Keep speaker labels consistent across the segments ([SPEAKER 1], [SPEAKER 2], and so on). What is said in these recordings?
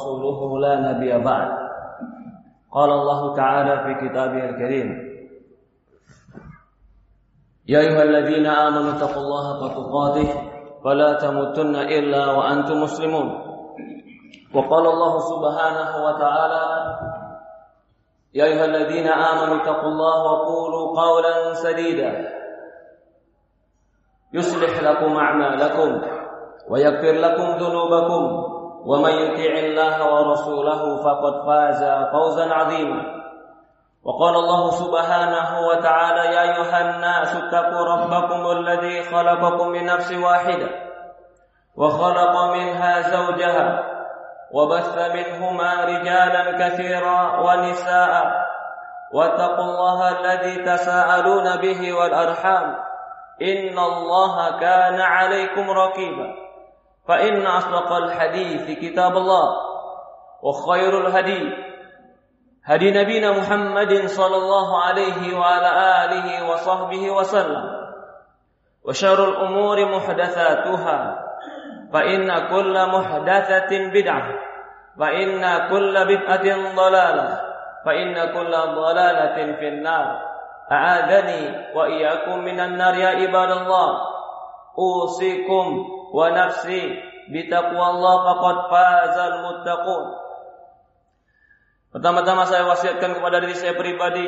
[SPEAKER 1] ورسوله لا نبي بعد. قال الله تعالى في كتابه الكريم يا أيها الذين آمنوا اتقوا الله حق تقاته فلا تموتن إلا وأنتم مسلمون. وقال الله سبحانه وتعالى يا أيها الذين آمنوا اتقوا الله وقولوا قولا سديدا. يصلح لكم أعمالكم ويغفر لكم ذنوبكم. ومن يطع الله ورسوله فقد فاز فوزا عظيما. وقال الله سبحانه وتعالى يا أيها الناس اتقوا ربكم الذي خلقكم من نفس واحدة وخلق منها زوجها وبث منهما رجالا كثيرا ونساء واتقوا الله الذي تساءلون به والأرحام إن الله كان عليكم رقيبا. فإن أصدق الحديث كتاب الله وخير الهدي هدي نبينا محمد صلى الله عليه وعلى آله وصحبه وسلم وشر الأمور محدثاتها فإن كل محدثة بدعة فإن كل بدعة ضلالة فإن كل ضلالة في النار. أعاذني وإياكم من النار يا عباد الله. أوصيكم ونفسي بتقوى الله فقد فاز المتقون Pertama-tama saya wasiatkan kepada diri saya pribadi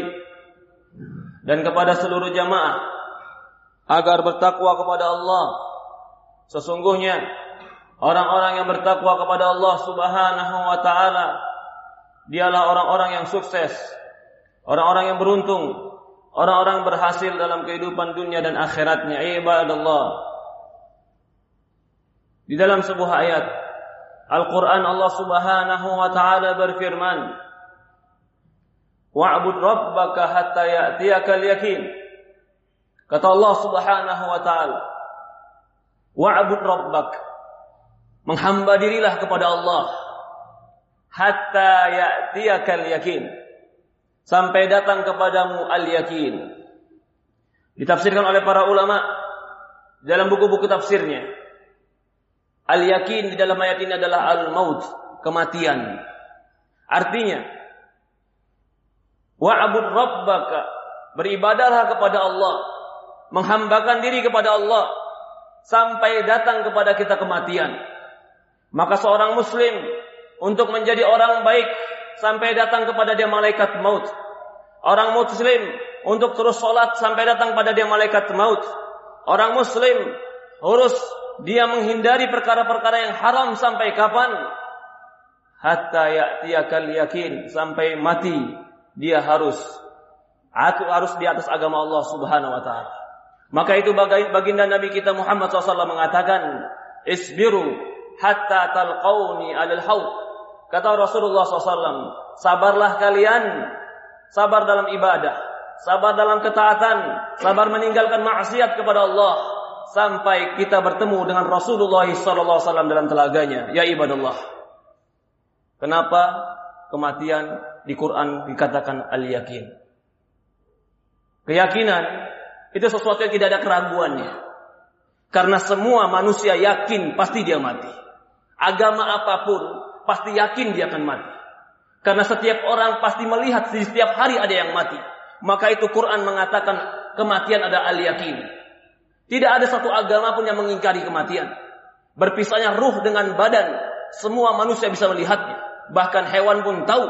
[SPEAKER 1] dan kepada seluruh jamaah agar bertakwa kepada Allah. Sesungguhnya orang-orang yang bertakwa kepada Allah Subhanahu wa taala dialah orang-orang yang sukses, orang-orang yang beruntung, orang-orang berhasil dalam kehidupan dunia dan akhiratnya. Ibadallah. Di dalam sebuah ayat Al-Quran Allah subhanahu wa ta'ala berfirman Wa'bud rabbaka hatta ya'tiyakal yakin. Kata Allah subhanahu wa ta'ala Wa'bud rabbak. Menghamba dirilah kepada Allah Hatta ya'tiyakal yakin. Sampai datang kepadamu al-yakin. Ditafsirkan oleh para ulama Dalam buku-buku tafsirnya Al-yakin di dalam ayat ini adalah al-maut, kematian. Artinya, wa'bud rabbaka, beribadahlah kepada Allah, menghambakan diri kepada Allah sampai datang kepada kita kematian. Maka seorang muslim untuk menjadi orang baik sampai datang kepada dia malaikat maut. Orang muslim untuk terus sholat sampai datang pada dia malaikat maut. Orang muslim harus dia menghindari perkara-perkara yang haram sampai kapan? Hatta ya'tiyakal yakin sampai mati dia harus harus di atas agama Allah Subhanahu wa taala. Maka itu baginda Nabi kita Muhammad SAW mengatakan, "Isbiru hatta talqauni alal haud." Kata Rasulullah SAW, sabarlah kalian, sabar dalam ibadah, sabar dalam ketaatan, sabar meninggalkan maksiat kepada Allah, sampai kita bertemu dengan Rasulullah SAW dalam telaganya. Ya ibadallah. Kenapa kematian di Quran dikatakan al-yakin? Keyakinan itu sesuatu yang tidak ada keraguannya. Karena semua manusia yakin pasti dia mati. Agama apa pun pasti yakin dia akan mati. Karena setiap orang pasti melihat setiap hari ada yang mati. Maka itu Quran mengatakan kematian ada al-yakin. Tidak ada satu agama pun yang mengingkari kematian. Berpisahnya ruh dengan badan, semua manusia bisa melihatnya. Bahkan hewan pun tahu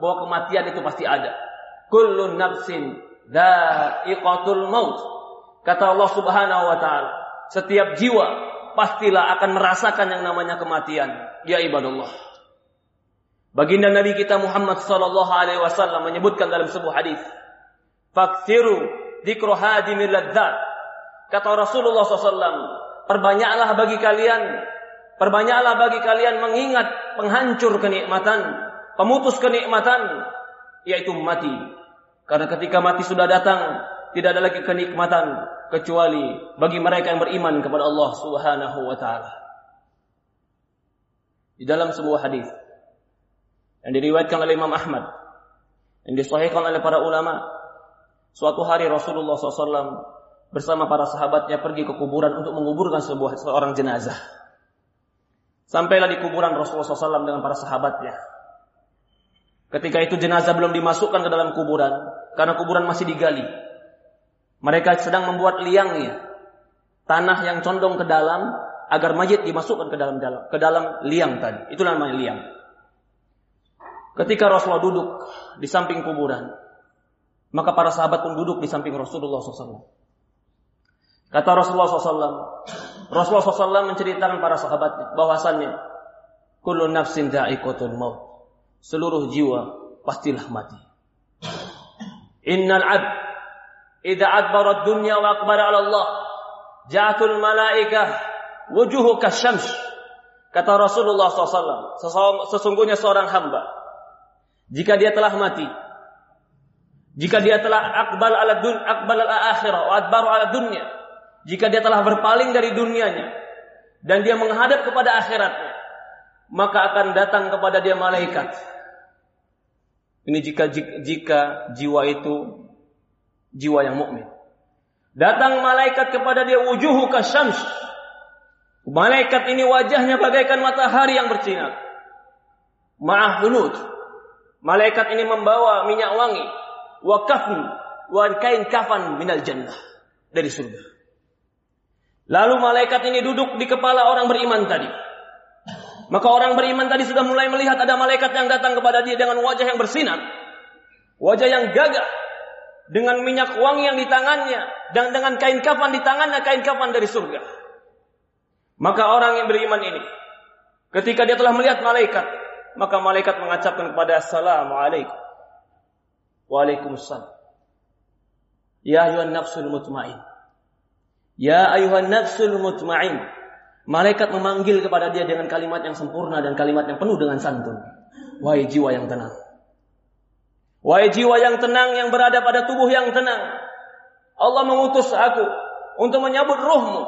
[SPEAKER 1] bahwa kematian itu pasti ada. Kullu nafsin dha'iqatul maut. Kata Allah Subhanahu wa taala, setiap jiwa pastilah akan merasakan yang namanya kematian. Ya ibadallah. Baginda Nabi kita Muhammad sallallahu alaihi wasallam menyebutkan dalam sebuah hadis, "Faksiru dzikru hadimil ladzat." Kata Rasulullah SAW, perbanyaklah bagi kalian Perbanyaklah bagi kalian mengingat penghancur kenikmatan, pemutus kenikmatan, yaitu mati. Karena ketika mati sudah datang, tidak ada lagi kenikmatan kecuali bagi mereka yang beriman kepada Allah Subhanahu wa taala. Di dalam sebuah hadis yang diriwayatkan oleh Imam Ahmad yang disahihkan oleh para ulama, suatu hari Rasulullah SAW bersama para sahabatnya pergi ke kuburan untuk menguburkan sebuah seorang jenazah. Sampailah di kuburan Rasulullah SAW dengan para sahabatnya. Ketika itu jenazah belum dimasukkan ke dalam kuburan, karena kuburan masih digali. Mereka sedang membuat liangnya, tanah yang condong ke dalam, agar mayit dimasukkan ke dalam dalam ke dalam liang tadi. Itu namanya liang. Ketika Rasulullah duduk di samping kuburan, maka para sahabat pun duduk di samping Rasulullah SAW. Kata Rasulullah SAW, Rasulullah SAW menceritakan para sahabatnya bahwasannya kullu nafsin dha'iqatul maut. Seluruh jiwa pastilah mati. Innal 'abd idza adbara dunya wa aqbala 'ala Allah ja'atul malaikah wujuhuka syams. Kata Rasulullah SAW, sesungguhnya seorang hamba jika dia telah mati, jika dia telah akbal ala dun akbal ala akhirah wa adbaru ala dunya, jika dia telah berpaling dari dunianya dan dia menghadap kepada akhiratnya, maka akan datang kepada dia malaikat. Ini jika jika jiwa itu jiwa yang mukmin. Datang malaikat kepada dia wujuhu kasyams. Malaikat ini wajahnya bagaikan matahari yang bersinar. Ma'ah Malaikat ini membawa minyak wangi, wa kafn, wa kain kafan minal jannah dari surga. Lalu malaikat ini duduk di kepala orang beriman tadi. Maka orang beriman tadi sudah mulai melihat ada malaikat yang datang kepada dia dengan wajah yang bersinar. Wajah yang gagah. Dengan minyak wangi yang di tangannya. Dan dengan kain kafan di tangannya, kain kafan dari surga. Maka orang yang beriman ini. Ketika dia telah melihat malaikat. Maka malaikat mengacapkan kepada Assalamualaikum. Waalaikumsalam. Ya ayuhan nafsul mutmain. Ya ayuhan nafsul mutmain. Malaikat memanggil kepada dia dengan kalimat yang sempurna dan kalimat yang penuh dengan santun. Wahai jiwa yang tenang. Wahai jiwa yang tenang yang berada pada tubuh yang tenang. Allah mengutus aku untuk menyambut ruhmu.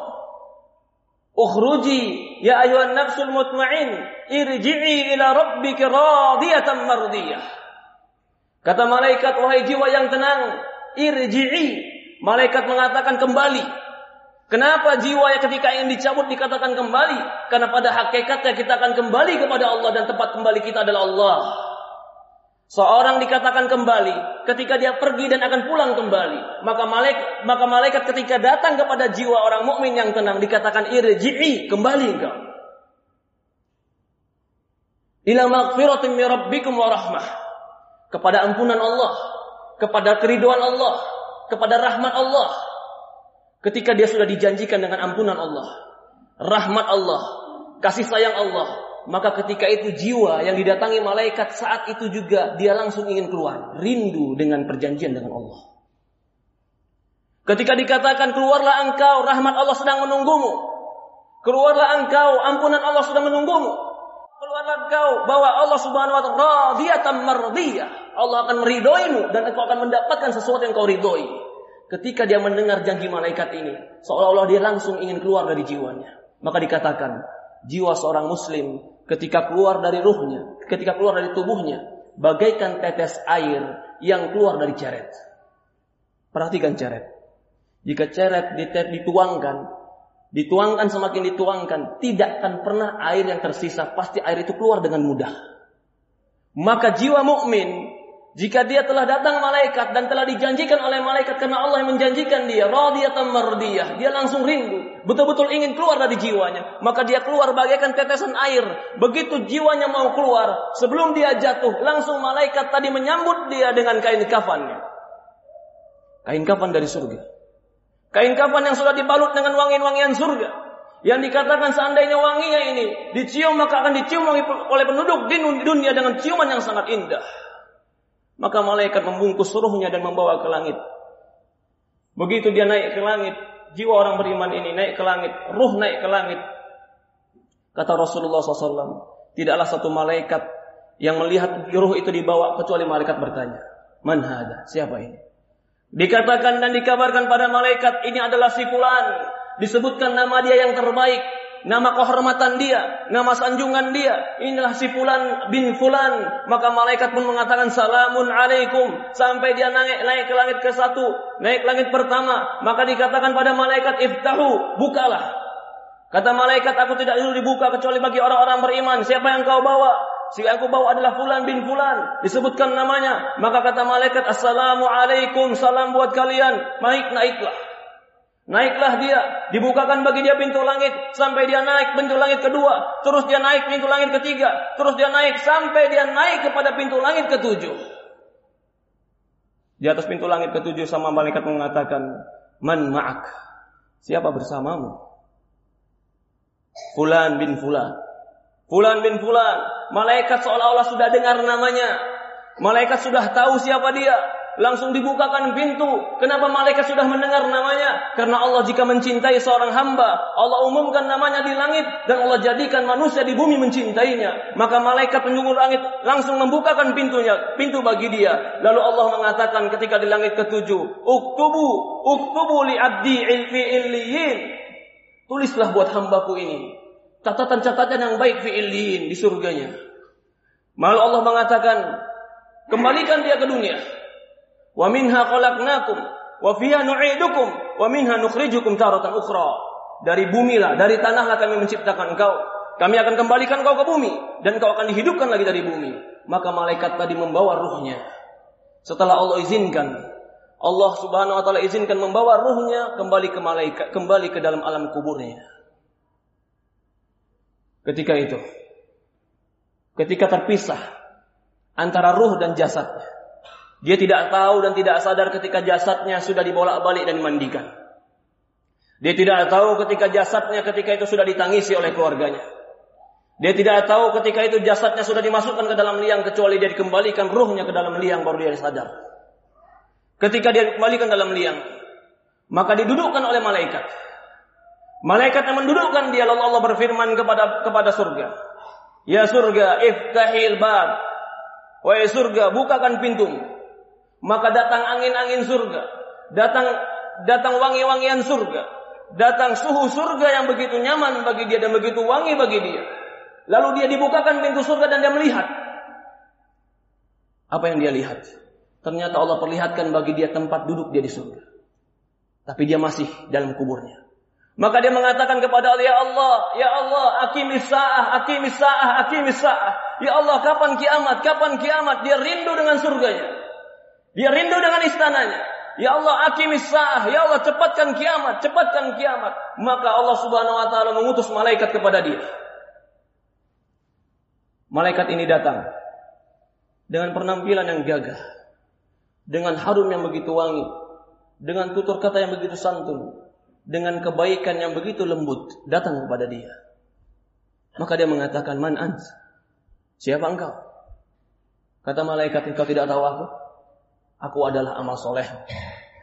[SPEAKER 1] Ukhruji ya ayuhan nafsul mutmain. Irji'i ila rabbika radiyatan mardiyah. Kata malaikat, wahai jiwa yang tenang. Irji'i. Malaikat mengatakan kembali Kenapa jiwa yang ketika ingin dicabut dikatakan kembali? Karena pada hakikatnya kita akan kembali kepada Allah dan tempat kembali kita adalah Allah. Seorang dikatakan kembali ketika dia pergi dan akan pulang kembali. Maka malaikat, maka malaikat ketika datang kepada jiwa orang mukmin yang tenang dikatakan irji'i, kembali engkau. Ila maghfiratin min rabbikum wa rahmah. Kepada ampunan Allah, kepada keriduan Allah, kepada rahmat Allah, Ketika dia sudah dijanjikan dengan ampunan Allah, rahmat Allah, kasih sayang Allah, maka ketika itu jiwa yang didatangi malaikat saat itu juga dia langsung ingin keluar, rindu dengan perjanjian dengan Allah. Ketika dikatakan keluarlah engkau, rahmat Allah sedang menunggumu. Keluarlah engkau, ampunan Allah sedang menunggumu. Keluarlah engkau bahwa Allah Subhanahu wa taala radiyatan mardiyah. Allah akan meridhoimu dan engkau akan mendapatkan sesuatu yang kau ridhoi. Ketika dia mendengar janji malaikat ini, seolah-olah dia langsung ingin keluar dari jiwanya. Maka dikatakan, jiwa seorang muslim ketika keluar dari ruhnya, ketika keluar dari tubuhnya, bagaikan tetes air yang keluar dari ceret. Perhatikan ceret. Jika ceret dituangkan, dituangkan semakin dituangkan, tidak akan pernah air yang tersisa, pasti air itu keluar dengan mudah. Maka jiwa mukmin jika dia telah datang malaikat dan telah dijanjikan oleh malaikat karena Allah yang menjanjikan dia, radiyatan mardiyah, dia langsung rindu, betul-betul ingin keluar dari jiwanya, maka dia keluar bagaikan tetesan air. Begitu jiwanya mau keluar, sebelum dia jatuh, langsung malaikat tadi menyambut dia dengan kain kafannya. Kain kafan dari surga. Kain kafan yang sudah dibalut dengan wangi-wangian surga. Yang dikatakan seandainya wanginya ini dicium maka akan dicium oleh penduduk di dunia dengan ciuman yang sangat indah. Maka malaikat membungkus ruhnya dan membawa ke langit. Begitu dia naik ke langit, jiwa orang beriman ini naik ke langit, ruh naik ke langit. Kata Rasulullah SAW, tidaklah satu malaikat yang melihat ruh itu dibawa kecuali malaikat bertanya, Man hada? Siapa ini? Dikatakan dan dikabarkan pada malaikat ini adalah si fulan. Disebutkan nama dia yang terbaik, nama kehormatan dia, nama sanjungan dia. Inilah si fulan bin fulan. Maka malaikat pun mengatakan salamun alaikum sampai dia naik naik ke langit ke satu, naik langit pertama. Maka dikatakan pada malaikat iftahu, bukalah. Kata malaikat aku tidak dulu dibuka kecuali bagi orang-orang beriman. Siapa yang kau bawa? Si aku bawa adalah fulan bin fulan. Disebutkan namanya. Maka kata malaikat assalamu alaikum salam buat kalian. Naik naiklah. Naiklah dia, dibukakan bagi dia pintu langit sampai dia naik pintu langit kedua, terus dia naik pintu langit ketiga, terus dia naik sampai dia naik kepada pintu langit ketujuh. Di atas pintu langit ketujuh sama malaikat mengatakan, "Man ma'ak?" Siapa bersamamu? Fulan bin Fulan. Fulan bin Fulan. Malaikat seolah-olah sudah dengar namanya. Malaikat sudah tahu siapa dia langsung dibukakan pintu. Kenapa malaikat sudah mendengar namanya? Karena Allah jika mencintai seorang hamba, Allah umumkan namanya di langit dan Allah jadikan manusia di bumi mencintainya. Maka malaikat penjungur langit langsung membukakan pintunya, pintu bagi dia. Lalu Allah mengatakan ketika di langit ketujuh, "Uktubu, uktubu li abdi ilfi illiyin." Tulislah buat hambaku ini catatan-catatan yang baik fi illiyin di surganya. Malu Allah mengatakan, kembalikan dia ke dunia. Wa minha khalaqnakum wa fiha nu'idukum wa minha nukhrijukum taratan ukhra. Dari bumi lah, dari tanah lah kami menciptakan engkau. Kami akan kembalikan kau ke bumi dan kau akan dihidupkan lagi dari bumi. Maka malaikat tadi membawa ruhnya. Setelah Allah izinkan, Allah Subhanahu wa taala izinkan membawa ruhnya kembali ke malaikat, kembali ke dalam alam kuburnya. Ketika itu, ketika terpisah antara ruh dan jasadnya, dia tidak tahu dan tidak sadar ketika jasadnya sudah dibolak-balik dan dimandikan. Dia tidak tahu ketika jasadnya ketika itu sudah ditangisi oleh keluarganya. Dia tidak tahu ketika itu jasadnya sudah dimasukkan ke dalam liang kecuali dia dikembalikan ruhnya ke dalam liang baru dia sadar. Ketika dia dikembalikan dalam liang, maka didudukkan oleh malaikat. Malaikat yang mendudukkan dia lalu Allah berfirman kepada kepada surga. Ya surga, iftahil bab. Wahai surga, bukakan pintumu maka datang angin-angin surga, datang datang wangi-wangian surga, datang suhu surga yang begitu nyaman bagi dia dan begitu wangi bagi dia. Lalu dia dibukakan pintu surga dan dia melihat. Apa yang dia lihat? Ternyata Allah perlihatkan bagi dia tempat duduk dia di surga. Tapi dia masih dalam kuburnya. Maka dia mengatakan kepada Allah, Ya Allah, Ya Allah, akimis sa'ah, akimis sa'ah, akimis sa'ah. Ya Allah, kapan kiamat, kapan kiamat? Dia rindu dengan surganya. Dia rindu dengan istananya. Ya Allah akimis sa'ah. Ya Allah cepatkan kiamat. Cepatkan kiamat. Maka Allah subhanahu wa ta'ala mengutus malaikat kepada dia. Malaikat ini datang. Dengan penampilan yang gagah. Dengan harum yang begitu wangi. Dengan tutur kata yang begitu santun. Dengan kebaikan yang begitu lembut. Datang kepada dia. Maka dia mengatakan, Man ant? Siapa engkau? Kata malaikat, engkau tidak tahu aku? Aku adalah amal soleh.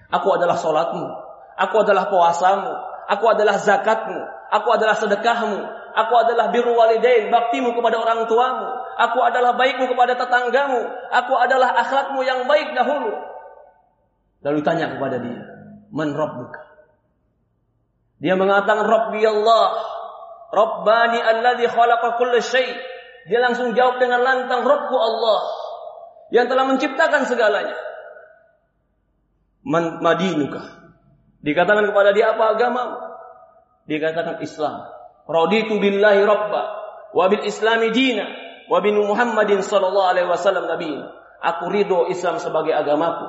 [SPEAKER 1] Aku adalah solatmu. Aku adalah puasamu. Aku adalah zakatmu. Aku adalah sedekahmu. Aku adalah biru walidain, baktimu kepada orang tuamu. Aku adalah baikmu kepada tetanggamu. Aku adalah akhlakmu yang baik dahulu. Lalu tanya kepada dia, Man Rabbuka? Dia mengatakan Rabbi Allah. Rabbani alladhi khalaqa kulla. Dia langsung jawab dengan lantang Rabbku Allah. Yang telah menciptakan segalanya man madinuka. Dikatakan kepada dia apa agama? Dikatakan Islam. Raditu billahi rabba wa bil islami dina wa bin Muhammadin sallallahu alaihi wasallam nabi. Aku ridho Islam sebagai agamaku.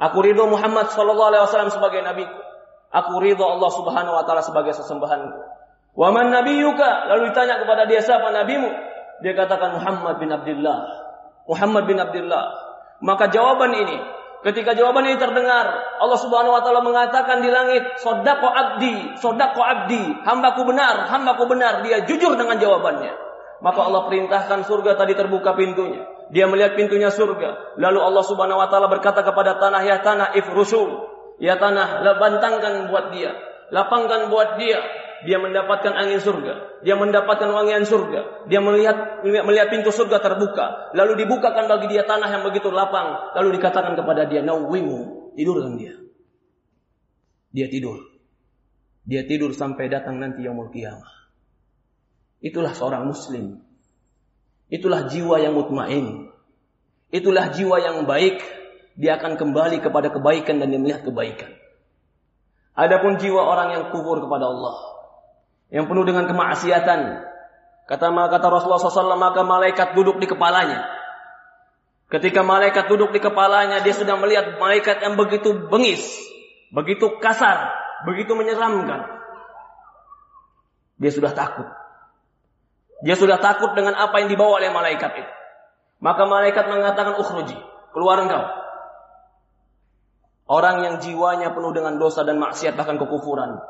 [SPEAKER 1] Aku ridho Muhammad sallallahu alaihi wasallam sebagai nabiku. Aku ridho Allah Subhanahu wa taala sebagai sesembahanku. Wa man nabiyuka? Lalu ditanya kepada dia siapa nabimu? Dia katakan Muhammad bin Abdullah. Muhammad bin Abdullah. Maka jawaban ini Ketika jawaban ini terdengar, Allah Subhanahu wa taala mengatakan di langit, "Sodako abdi, sodako abdi, hambaku benar, hambaku benar." Dia jujur dengan jawabannya. Maka Allah perintahkan surga tadi terbuka pintunya. Dia melihat pintunya surga. Lalu Allah Subhanahu wa taala berkata kepada tanah, "Ya tanah ifrusu." Ya tanah, bantangkan buat dia, lapangkan buat dia. Dia mendapatkan angin surga, dia mendapatkan wangian surga, dia melihat melihat pintu surga terbuka, lalu dibukakan bagi dia tanah yang begitu lapang, lalu dikatakan kepada dia, "Nauwimu," tidurkan dia. Dia tidur. Dia tidur sampai datang nanti yaumul qiyamah. Itulah seorang muslim. Itulah jiwa yang mutmain. Itulah jiwa yang baik. Dia akan kembali kepada kebaikan dan dia melihat kebaikan. Adapun jiwa orang yang kufur kepada Allah, yang penuh dengan kemaksiatan, kata kata Rasulullah SAW, maka malaikat duduk di kepalanya. Ketika malaikat duduk di kepalanya, dia sudah melihat malaikat yang begitu bengis, begitu kasar, begitu menyeramkan. Dia sudah takut. Dia sudah takut dengan apa yang dibawa oleh malaikat itu. Maka malaikat mengatakan ukhruji, keluar engkau. Orang yang jiwanya penuh dengan dosa dan maksiat bahkan kekufuran.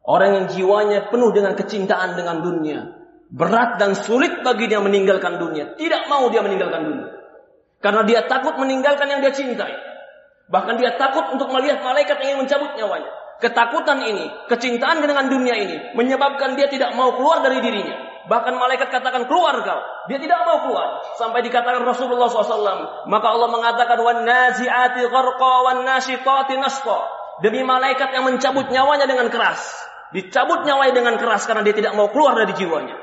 [SPEAKER 1] Orang yang jiwanya penuh dengan kecintaan dengan dunia. Berat dan sulit bagi dia meninggalkan dunia. Tidak mau dia meninggalkan dunia. Karena dia takut meninggalkan yang dia cintai. Bahkan dia takut untuk melihat malaikat yang ingin mencabut nyawanya. Ketakutan ini, kecintaan dengan dunia ini menyebabkan dia tidak mau keluar dari dirinya. Bahkan malaikat katakan keluar kau. Dia tidak mau keluar. Sampai dikatakan Rasulullah SAW. Maka Allah mengatakan wan nazi'ati wan. Demi malaikat yang mencabut nyawanya dengan keras. Dicabut nyawanya dengan keras karena dia tidak mau keluar dari jiwanya.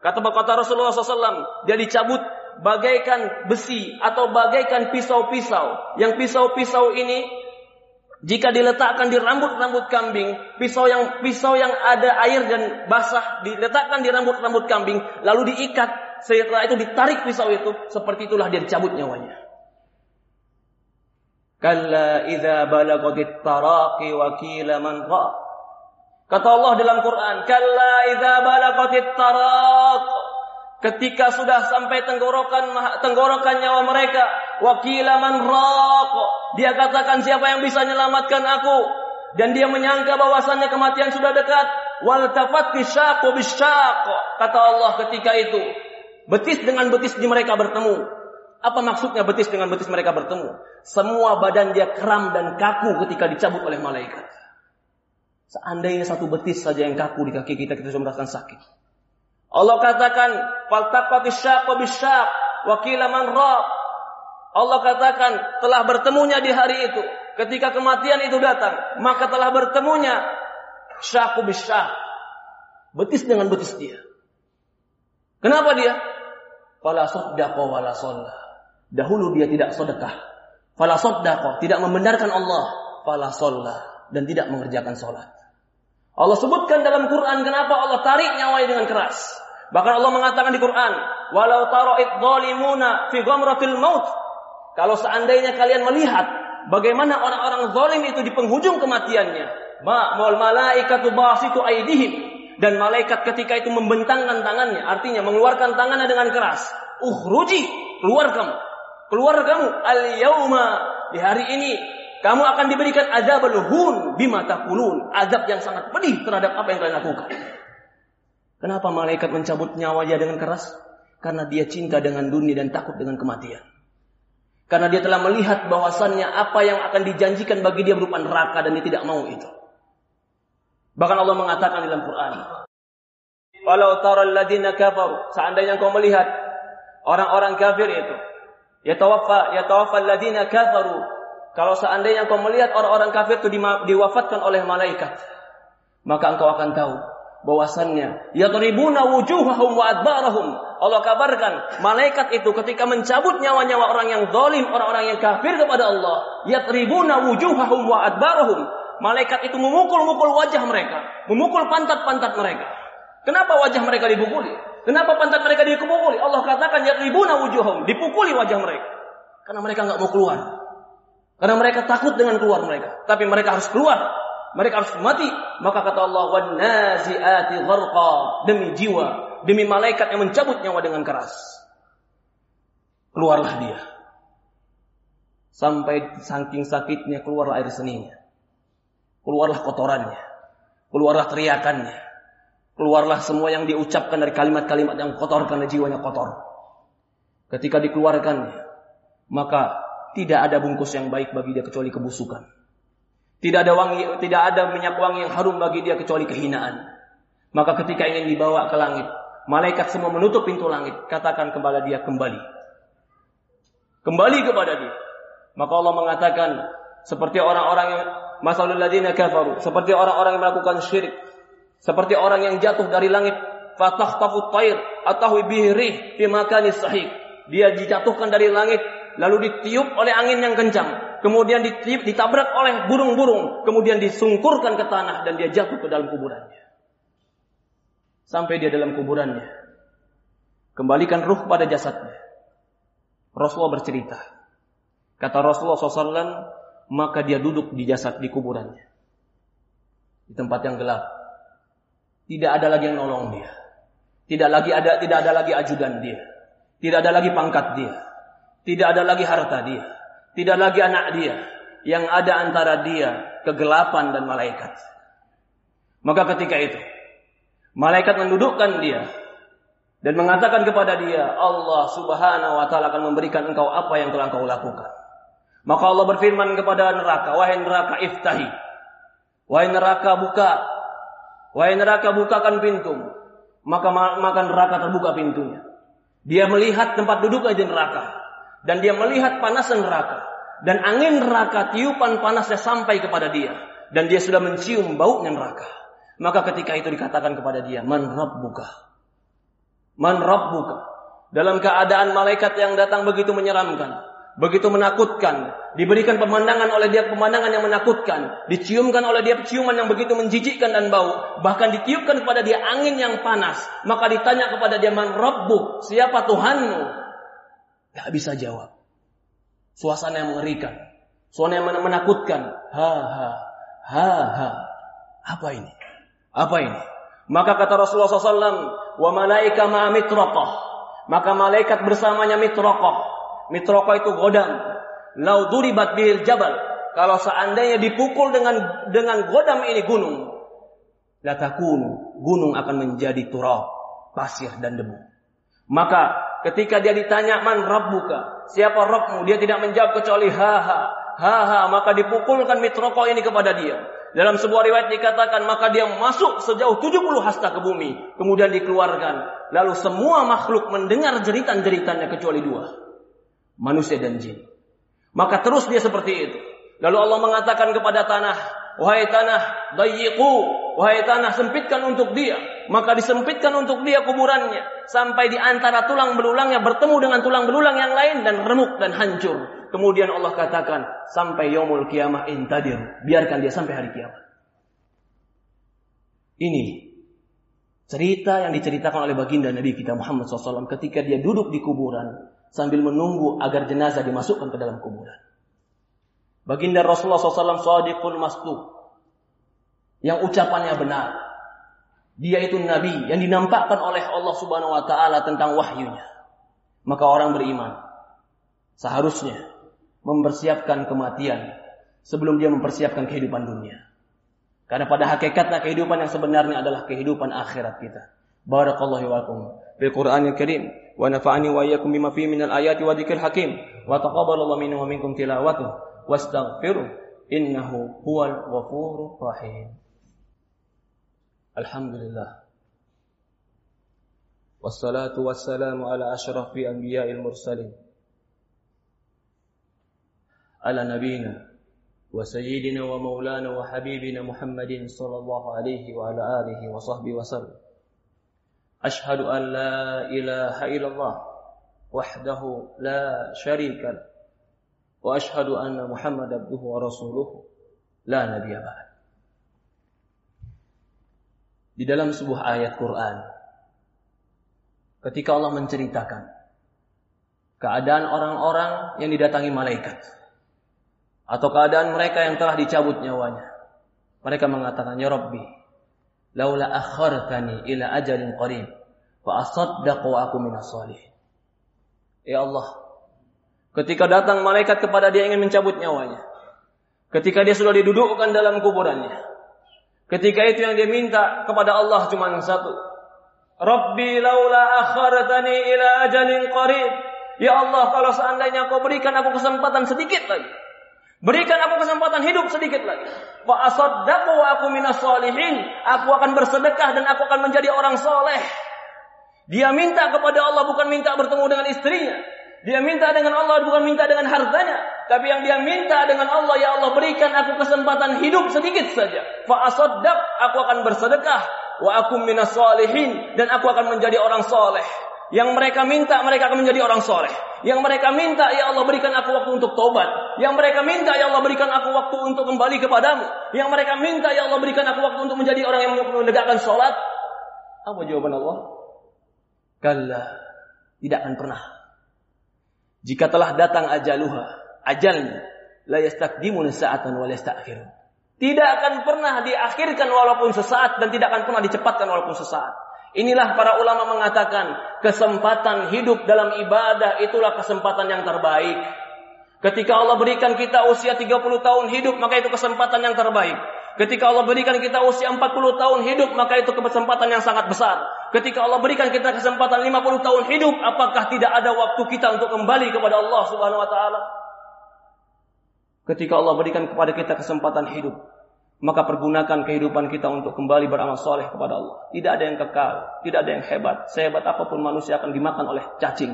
[SPEAKER 1] Kata kata Rasulullah SAW, dia dicabut bagaikan besi atau bagaikan pisau-pisau. Yang pisau-pisau ini jika diletakkan di rambut-rambut kambing, pisau yang pisau yang ada air dan basah diletakkan di rambut-rambut kambing, lalu diikat, setelah itu ditarik pisau itu, seperti itulah dia dicabut nyawanya. Kalla idza balagatit taraqi wa qila man Kata Allah dalam Quran, kalla idza taraq ketika sudah sampai tenggorokan tenggorokan nyawa mereka wakila man dia katakan siapa yang bisa menyelamatkan aku? Dan dia menyangka bahwasannya kematian sudah dekat. Wal tafatti syaqu kata Allah ketika itu betis dengan betis di mereka bertemu. Apa maksudnya betis dengan betis mereka bertemu? Semua badan dia kram dan kaku ketika dicabut oleh malaikat seandainya satu betis saja yang kaku di kaki kita kita sudah merasakan sakit. Allah katakan man Allah katakan telah bertemunya di hari itu. Ketika kematian itu datang maka telah bertemunya syaqu bisyaq. Betis dengan betis dia. Kenapa dia? Fala saddaqa wala dahulu dia tidak sedekah. Fala tidak membenarkan Allah. Fala dan tidak mengerjakan salat Allah sebutkan dalam Quran kenapa Allah tarik nyawanya dengan keras. Bahkan Allah mengatakan di Quran, "Walau tara idzalimuna fi ghamratil maut." Kalau seandainya kalian melihat bagaimana orang-orang zalim itu di penghujung kematiannya, ma mal malaikatu basitu aidihim dan malaikat ketika itu membentangkan tangannya, artinya mengeluarkan tangannya dengan keras. Ukhruji, keluar kamu. Keluar kamu al yauma di hari ini kamu akan diberikan azab hun bima taqulun, azab yang sangat pedih terhadap apa yang kalian lakukan. Kenapa malaikat mencabut nyawanya dengan keras? Karena dia cinta dengan dunia dan takut dengan kematian. Karena dia telah melihat bahwasannya apa yang akan dijanjikan bagi dia berupa neraka dan dia tidak mau itu. Bahkan Allah mengatakan dalam Quran, "Walau tara alladziina kafaru," seandainya kau melihat orang-orang kafir itu, yatawaffa yatawaffa alladziina kafaru kalau seandainya kau melihat orang-orang kafir itu diwafatkan oleh malaikat, maka engkau akan tahu bahwasannya yadribuna wujuhahum wa adbarahum. Allah kabarkan malaikat itu ketika mencabut nyawa-nyawa orang yang zalim, orang-orang yang kafir kepada Allah, yadribuna wujuhahum wa adbarahum. Malaikat itu memukul-mukul wajah mereka, memukul pantat-pantat mereka. Kenapa wajah mereka dipukuli? Kenapa pantat mereka dipukuli? Allah katakan yadribuna wujuhahum, dipukuli wajah mereka. Karena mereka nggak mau keluar. Karena mereka takut dengan keluar mereka. Tapi mereka harus keluar. Mereka harus mati. Maka kata Allah, naziati demi jiwa, demi malaikat yang mencabut nyawa dengan keras. Keluarlah dia. Sampai saking sakitnya keluarlah air seninya. Keluarlah kotorannya. Keluarlah teriakannya. Keluarlah semua yang diucapkan dari kalimat-kalimat yang kotor karena jiwanya kotor. Ketika dikeluarkannya, maka tidak ada bungkus yang baik bagi dia kecuali kebusukan. Tidak ada wangi, tidak ada minyak wangi yang harum bagi dia kecuali kehinaan. Maka ketika ingin dibawa ke langit, malaikat semua menutup pintu langit. Katakan kepada dia kembali. Kembali kepada dia. Maka Allah mengatakan seperti orang-orang yang masalul ladina kafaru, seperti orang-orang yang melakukan syirik, seperti orang yang jatuh dari langit, fatahtafu tair atau bihri fi makanis sahih. Dia dijatuhkan dari langit lalu ditiup oleh angin yang kencang, kemudian ditiup, ditabrak oleh burung-burung, kemudian disungkurkan ke tanah dan dia jatuh ke dalam kuburannya sampai dia dalam kuburannya. Kembalikan ruh pada jasadnya. Rasulullah bercerita. Kata Rasulullah SAW, maka dia duduk di jasad di kuburannya. Di tempat yang gelap. Tidak ada lagi yang nolong dia. Tidak lagi ada tidak ada lagi ajudan dia. Tidak ada lagi pangkat dia. Tidak ada lagi harta dia. Tidak lagi anak dia. Yang ada antara dia kegelapan dan malaikat. Maka ketika itu Malaikat mendudukkan dia dan mengatakan kepada dia, Allah Subhanahu wa taala akan memberikan engkau apa yang telah engkau lakukan. Maka Allah berfirman kepada neraka, wahai neraka iftahi. Wahai neraka buka. Wahai neraka bukakan pintu. Maka maka neraka terbuka pintunya. Dia melihat tempat duduk aja neraka dan dia melihat panas neraka dan angin neraka tiupan panasnya sampai kepada dia dan dia sudah mencium baunya neraka. Maka ketika itu dikatakan kepada dia, Man Rabbuka. Man Rabbuka. Dalam keadaan malaikat yang datang begitu menyeramkan. Begitu menakutkan. Diberikan pemandangan oleh dia pemandangan yang menakutkan. Diciumkan oleh dia ciuman yang begitu menjijikkan dan bau. Bahkan ditiupkan kepada dia angin yang panas. Maka ditanya kepada dia, Man Rabbuk. Siapa Tuhanmu? Gak bisa jawab. Suasana yang mengerikan. Suasana yang menakutkan. Ha ha. Ha ha. Apa ini? Apa ini? Maka kata Rasulullah SAW, wa malaika ma mitraqah. Maka malaikat bersamanya mitraqah. Mitraqah itu godam. Lau duribat bil jabal. Kalau seandainya dipukul dengan dengan godam ini gunung, latakun gunung akan menjadi turab, pasir dan debu. Maka ketika dia ditanya man rabbuka, siapa Rabbmu? Dia tidak menjawab kecuali ha ha ha ha. Maka dipukulkan mitroko ini kepada dia. Dalam sebuah riwayat dikatakan maka dia masuk sejauh 70 hasta ke bumi, kemudian dikeluarkan. Lalu semua makhluk mendengar jeritan-jeritannya kecuali dua. Manusia dan jin. Maka terus dia seperti itu. Lalu Allah mengatakan kepada tanah, "Wahai tanah, dayyiqu, wahai tanah, sempitkan untuk dia." Maka disempitkan untuk dia kuburannya sampai di antara tulang belulangnya bertemu dengan tulang belulang yang lain dan remuk dan hancur. Kemudian Allah katakan sampai yaumul kiamah intadir. Biarkan dia sampai hari kiamat. Ini cerita yang diceritakan oleh baginda Nabi kita Muhammad SAW ketika dia duduk di kuburan sambil menunggu agar jenazah dimasukkan ke dalam kuburan. Baginda Rasulullah SAW sadiqul masduq yang ucapannya benar. Dia itu nabi yang dinampakkan oleh Allah Subhanahu wa taala tentang wahyunya. Maka orang beriman seharusnya mempersiapkan kematian sebelum dia mempersiapkan kehidupan dunia. Karena pada hakikatnya kehidupan yang sebenarnya adalah kehidupan akhirat kita. Barakallahu lakum bil Qur'anil Karim wa nafa'ani wa iyyakum bima fihi minal ayati wa dzikril hakim wa taqabbalallahu minna wa minkum tilawatuh واستغفره إنه هو الغفور الرحيم. الحمد لله. والصلاة والسلام على أشرف أنبياء المرسلين. على نبينا وسيدنا ومولانا وحبيبنا محمد صلى الله عليه وعلى آله وصحبه وسلم. أشهد أن لا إله إلا الله وحده لا شريك له. وأشهد أن محمد عبده ورسوله لا نبي بعد Di dalam sebuah ayat Quran ketika Allah menceritakan keadaan orang-orang yang didatangi malaikat atau keadaan mereka yang telah dicabut nyawanya. Mereka mengatakan, "Ya Rabbi, laula akhartani ila ajalin qarib fa asaddaqu aku minas salihin." Ya Allah, ketika datang malaikat kepada dia ingin mencabut nyawanya, ketika dia sudah didudukkan dalam kuburannya, ketika itu yang dia minta kepada Allah cuma satu, Rabbi laula akhartani ila ajalin qarib. Ya Allah, kalau seandainya kau berikan aku kesempatan sedikit lagi Berikan aku kesempatan hidup sedikit lagi. Fa asaddaqu wa aku minas solihin. Aku akan bersedekah dan aku akan menjadi orang soleh. Dia minta kepada Allah bukan minta bertemu dengan istrinya. Dia minta dengan Allah bukan minta dengan hartanya. Tapi yang dia minta dengan Allah, ya Allah berikan aku kesempatan hidup sedikit saja. Fa asaddaq, aku akan bersedekah. Wa aku minas solihin. Dan aku akan menjadi orang soleh. Yang mereka minta, mereka akan menjadi orang soleh. Yang mereka minta, ya Allah berikan aku waktu untuk tobat. Yang mereka minta, ya Allah berikan aku waktu untuk kembali kepadamu. Yang mereka minta, ya Allah berikan aku waktu untuk menjadi orang yang menegakkan sholat. Apa jawaban Allah? Kalla, tidak akan pernah. Jika telah datang ajaluha, ajalnya, la yastakdimun sa'atan wa yasta'khirun. Tidak akan pernah diakhirkan walaupun sesaat dan tidak akan pernah dicepatkan walaupun sesaat. Inilah para ulama mengatakan kesempatan hidup dalam ibadah itulah kesempatan yang terbaik. Ketika Allah berikan kita usia 30 tahun hidup, maka itu kesempatan yang terbaik. Ketika Allah berikan kita usia 40 tahun hidup, maka itu kesempatan yang sangat besar. Ketika Allah berikan kita kesempatan 50 tahun hidup, apakah tidak ada waktu kita untuk kembali kepada Allah Subhanahu wa taala? Ketika Allah berikan kepada kita kesempatan hidup, maka pergunakan kehidupan kita untuk kembali beramal soleh kepada Allah. Tidak ada yang kekal, tidak ada yang hebat. Sehebat apa pun manusia akan dimakan oleh cacing.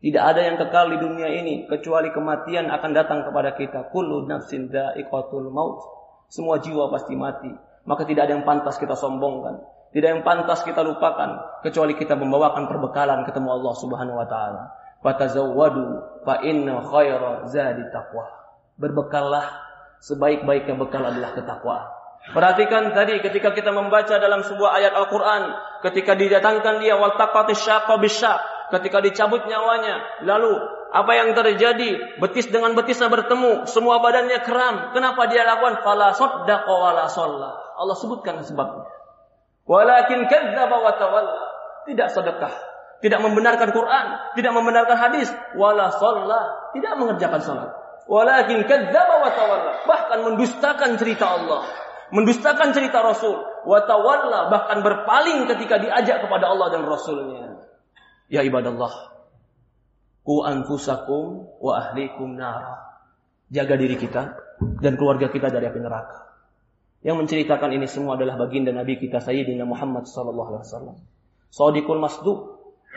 [SPEAKER 1] Tidak ada yang kekal di dunia ini kecuali kematian akan datang kepada kita. Kullu nafsin da'iqatul maut. Semua jiwa pasti mati. Maka tidak ada yang pantas kita sombongkan. Tidak yang pantas kita lupakan kecuali kita membawakan perbekalan ketemu Allah Subhanahu wa taala. Fatazawwadu fa inna khaira zadi taqwa. Berbekallah sebaik-baiknya bekal adalah ketakwaan. Perhatikan tadi ketika kita membaca dalam sebuah ayat Al-Quran. Ketika didatangkan dia wal Ketika dicabut nyawanya. Lalu apa yang terjadi? Betis dengan betisnya bertemu. Semua badannya kram. Kenapa dia lakukan? Fala Allah sebutkan sebabnya. Walakin kadzdzaba wa tawalla. Tidak sedekah. Tidak membenarkan Quran. Tidak membenarkan hadis. Wala Tidak mengerjakan salat. Walakin kadzdzaba wa tawalla. Bahkan mendustakan cerita Allah. Mendustakan cerita Rasul. Wa tawalla. Bahkan berpaling ketika diajak kepada Allah dan Rasulnya. Ya ibadallah. Ku anfusakum wa ahlikum nara. Jaga diri kita dan keluarga kita dari api neraka. Yang menceritakan ini semua adalah baginda Nabi kita Sayyidina Muhammad sallallahu alaihi wasallam. Sadiqul masduq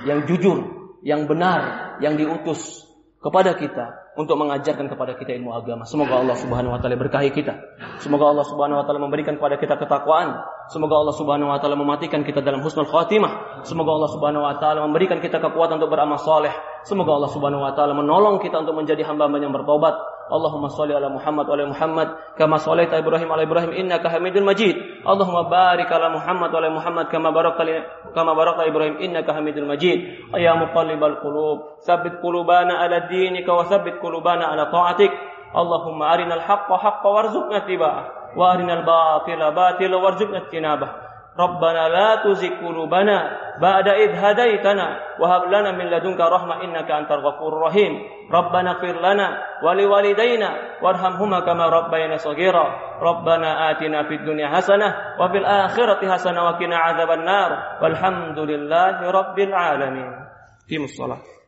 [SPEAKER 1] yang jujur, yang benar, yang diutus kepada kita untuk mengajarkan kepada kita ilmu agama. Semoga Allah Subhanahu wa taala berkahi kita. Semoga Allah Subhanahu wa taala memberikan kepada kita ketakwaan. Semoga Allah Subhanahu wa taala mematikan kita dalam husnul khatimah. Semoga Allah Subhanahu wa taala memberikan kita kekuatan untuk beramal saleh. Semoga Allah Subhanahu wa taala menolong kita untuk menjadi hamba yang bertobat. اللهم صل على محمد وعلى محمد كما صليت إبراهيم على إبراهيم انك حميد مجيد اللهم بارك على محمد وعلى محمد كما بارك كما بارك إبراهيم انك حميد مجيد يا مقلب القلوب ثبت قلوبنا على دينك وثبت قلوبنا على طاعتك اللهم ارنا الحق حقا وارزقنا اتباعه وارنا الباطل باطلا وارزقنا اجتنابه ربنا لا تزغ قلوبنا بعد إذ هديتنا وهب لنا من لدنك رحمة إنك أنت الغفور الرحيم. ربنا اغفر لنا ولوالدينا وارحمهما كما ربينا صغيرا. ربنا آتنا في الدنيا حسنة وفي الآخرة حسنة وقنا عذاب النار. والحمد لله رب العالمين. في الصلاة.